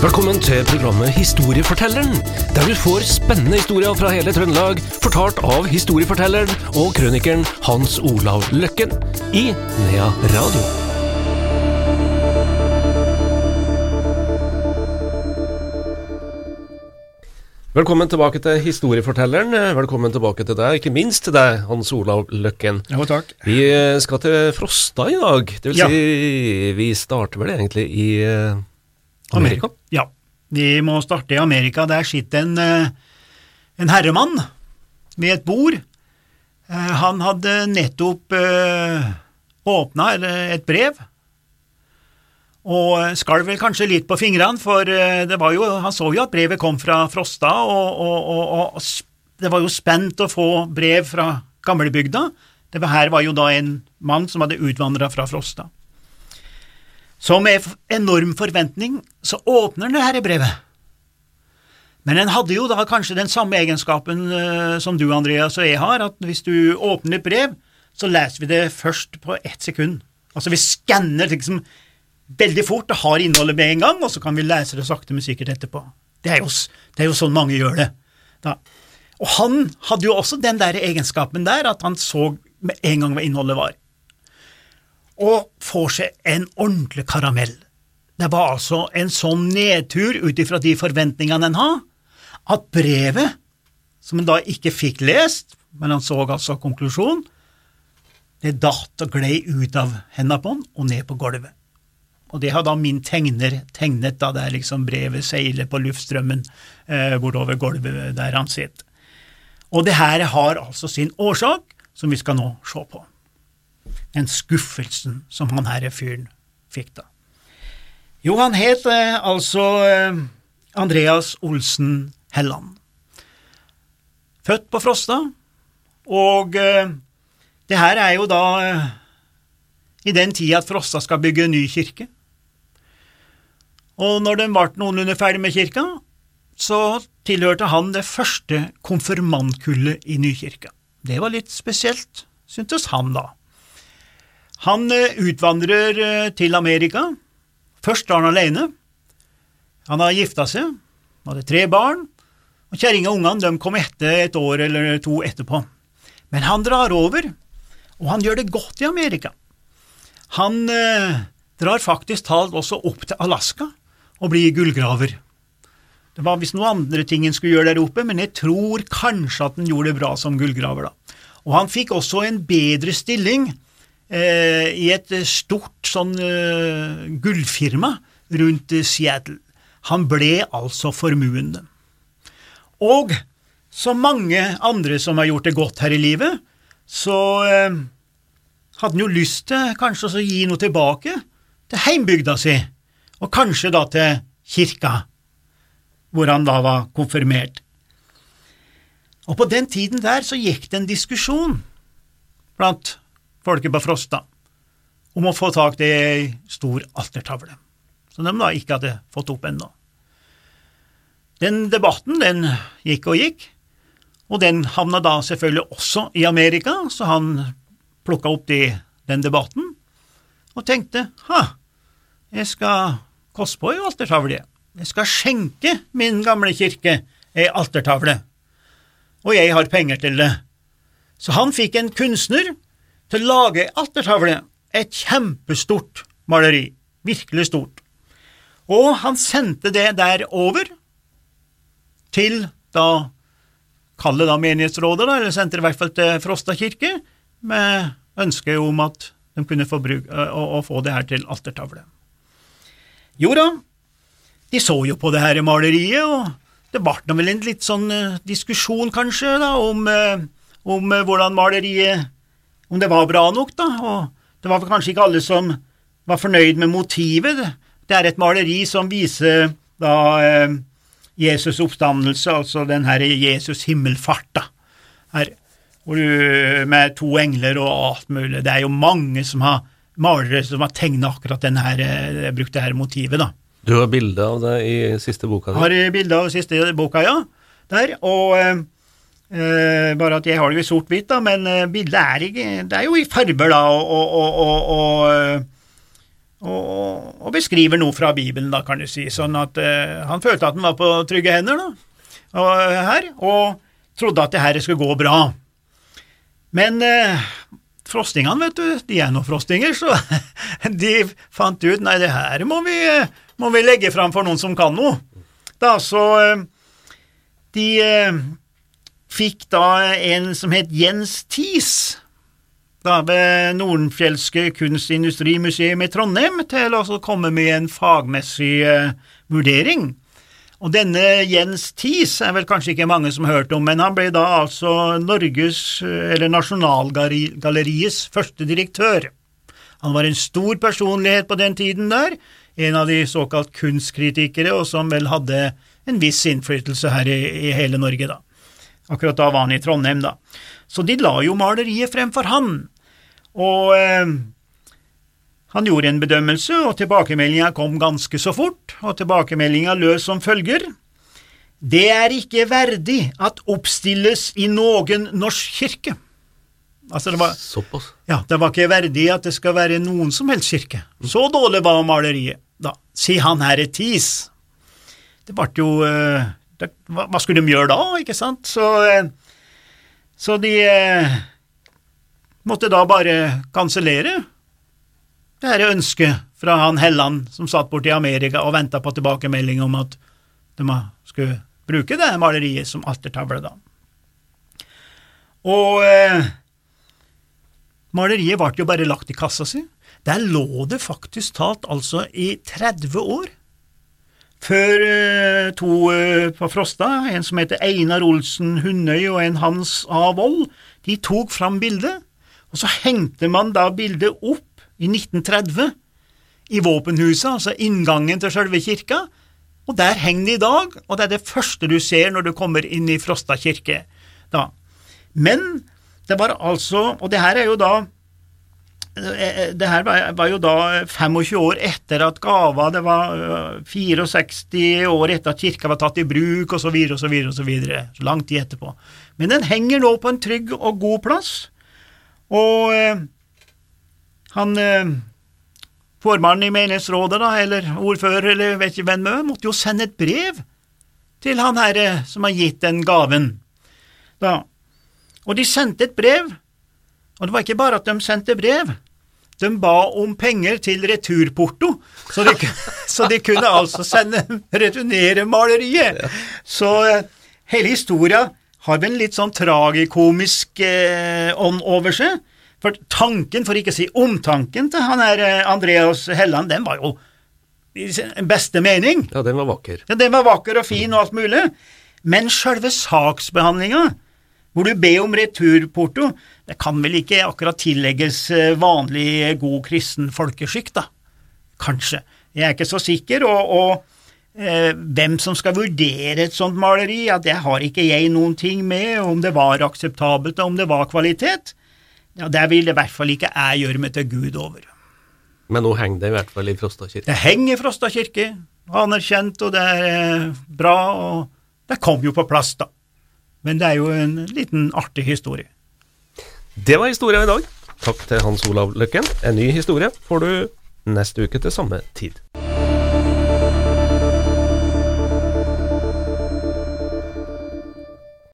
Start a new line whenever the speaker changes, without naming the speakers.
Velkommen til programmet Historiefortelleren, der du får spennende historier fra hele Trøndelag, fortalt av historiefortelleren og krønikeren Hans Olav Løkken i Nea Radio. Velkommen tilbake til Historiefortelleren. Velkommen tilbake til deg, ikke minst til deg, Hans Olav Løkken.
Jo, takk.
Vi skal til Frosta i dag. Det vil
Ja.
si, vi starter vel egentlig i eh, Amerika.
Ja. Vi må starte i Amerika. Der sitter en, eh, en herremann ved et bord. Eh, Han hadde nettopp åpna et brev, og skalv vel kanskje litt på fingrene, for eh, jo, han så jo at brevet kom fra Frosta, og, og, og, og det var jo spent å få brev fra gamlebygda. Det her var jo da en mann som hadde utvandra fra Frosta. Så med enorm forventning så åpner han det her brevet. Men en hadde jo da kanskje den samme egenskapen eh, som du, Andreas, og jeg har, at hvis du åpner et brev, så leser vi det først på ett sekund. Altså vi skanner liksom veldig fort, det har innholdet med en gang, og så kan vi lese det sakte, men sikkert etterpå. Det er jo, det er jo sånn mange gjør det. Da. Og han hadde jo også den der egenskapen der, at han så med en gang hva innholdet var og får seg en ordentlig karamell. Det var altså en sånn nedtur ut ifra de forventningene en har, at brevet, som en da ikke fikk lest, men han så altså konklusjonen, det datt og glei ut av hendene på han og ned på gulvet. Og det har da min tegner tegnet da det er liksom brevet seiler på luftstrømmen eh, bortover gulvet der han sitter. Og det her har altså sin årsak, som vi skal nå se på den skuffelsen som han herre fyren fikk da. Jo, han het eh, altså eh, Andreas Olsen Helland. Født på Frosta, og eh, det her er jo da eh, i den tida at Frosta skal bygge en ny kirke. Og når den ble noenlunde ferdig med kirka, så tilhørte han det første konfirmantkullet i nykirka. Det var litt spesielt, syntes han da. Han eh, utvandrer eh, til Amerika. Først er han alene. Han har gifta seg, hadde tre barn, og kjerringa og ungene kom etter et år eller to etterpå. Men han drar over, og han gjør det godt i Amerika. Han eh, drar faktisk talt også opp til Alaska og blir gullgraver. Det var visst noen andre ting en skulle gjøre der oppe, men jeg tror kanskje at han gjorde det bra som gullgraver, da. Og han fikk også en bedre stilling eh, i et stort sånn eh, gullfirma rundt eh, Seattle. Han ble altså formuende. Og som mange andre som har gjort det godt her i livet, så eh, hadde han jo lyst til kanskje å gi noe tilbake til heimbygda si, og kanskje da til kirka, hvor han da var konfirmert. Og på den tiden der så gikk det en diskusjon blant folket på Frosta om å få tak i ei stor altertavle, som de da ikke hadde fått opp ennå. Den debatten, den gikk og gikk, og den havna da selvfølgelig også i Amerika, så han plukka opp de, den debatten og tenkte ha, jeg skal koste på ei altertavle, jeg skal skjenke min gamle kirke ei altertavle, og jeg har penger til det. Så han fikk en kunstner til å lage ei altertavle, et kjempestort maleri, virkelig stort, og han sendte det der over til da Kall det da menighetsrådet, da, eller sendte det i hvert fall til Frosta kirke, med ønske om at de kunne få, bruk, å, å få det her til altertavle. Jo da, de så jo på det her maleriet, og det ble vel en litt sånn diskusjon, kanskje, da, om, om hvordan maleriet Om det var bra nok, da, og det var kanskje ikke alle som var fornøyd med motivet. Det er et maleri som viser da eh, Jesus oppstandelse, altså den her Jesus himmelfart, da, her, du, med to engler og alt mulig. Det er jo mange som har malere som har tegna akkurat den her, eh, brukt det her motivet, da.
Du har bilde av det i siste boka di.
Har bilde av siste boka, ja. Der. Og eh, bare at jeg har det jo i sort-hvitt, da, men eh, bildet er, ikke, det er jo i farger, da, og, og, og, og, beskriver noe fra Bibelen, da, kan du si. Sånn at eh, han følte at han var på trygge hender da, og, her, og trodde at det her skulle gå bra. Men eh, frostingene, vet du, de er nå frostinger, så de fant ut nei, det her må vi, må vi legge fram for noen som kan noe. Da, så de fikk da en som het Jens Thies, da ved Nordenfjelske kunstindustrimuseum i Trondheim til å komme med en fagmessig uh, vurdering. Og denne Jens Thies er vel kanskje ikke mange som har hørt om, men han ble da altså Norges, eller Nasjonalgalleriets, første direktør. Han var en stor personlighet på den tiden der, en av de såkalt kunstkritikere, og som vel hadde en viss innflytelse her i, i hele Norge, da. Akkurat da var han i Trondheim, da. Så de la jo maleriet fremfor han, og eh, han gjorde en bedømmelse, og tilbakemeldinga kom ganske så fort, og tilbakemeldinga løs som følger. Det er ikke verdig at oppstilles i noen norsk kirke. Altså det var,
Såpass?
Ja, det var ikke verdig at det skal være noen som helst kirke. Så dårlig var maleriet. Da, sier han herre Tis. Det ble jo eh, det, hva, skulle de gjøre da, ikke sant? Så, eh, så de eh, måtte da bare kansellere det her ønsket fra han Helland som satt borte i Amerika og venta på tilbakemelding om at de skulle bruke det maleriet som altertavle, da. Og eh, maleriet ble jo bare lagt i kassa si. Der lå det faktisk talt altså i 30 år. Før eh, to eh, på Frosta, en som heter Einar Olsen Hundøy og en Hans A. Wold, de tok fram bildet, og så hengte man da bildet opp i 1930 i våpenhuset, altså inngangen til selve kirka, og der henger det i dag, og det er det første du ser når du kommer inn i Frosta kirke. Da. Men det var altså, og det her er jo da det her var jo da 25 år etter at gava, det var 64 øh, år etter at kirka var tatt i bruk, osv., osv., osv., lang tid etterpå. Men den henger nå på en trygg og god plass, og eh, han eh, formannen i menighetsrådet, da, eller ordfører, eller vet ikke hvem måtte jo sende et brev til han herre som har gitt den gaven. Da. Og de sendte et brev og det var ikke bare at de sendte brev, de ba om penger til returporto, så de, så de kunne altså sende, returnere maleriet. Så eh, hele historia har vel en litt sånn tragikomisk eh, ånd over seg. For tanken, for ikke å si omtanken til han her eh, Andreas Helland, den var jo i sin beste mening.
Ja, den var vakker.
Ja, Den var vakker og fin og alt mulig, men sjølve saksbehandlinga hvor du ber om returporto, det kan vel ikke akkurat tillegges eh, vanlig god kristen folkeskikk, da? Kanskje. Jeg er ikke så sikker, og, og eh, hvem som skal vurdere et sånt maleri, ja, det har ikke jeg noen ting med, om det var akseptabelt, og om det var kvalitet. Ja, Det vil i hvert fall ikke jeg gjøre meg til Gud over.
Men nå henger det i hvert fall i Frosta kirke?
Det henger i Frosta kirke, anerkjent, og det er eh, bra, og det kom jo på plass, da. Men det er jo en liten artig historie.
Det var historia i dag. Takk til Hans Olav Løkken. En ny historie får du neste uke til samme tid.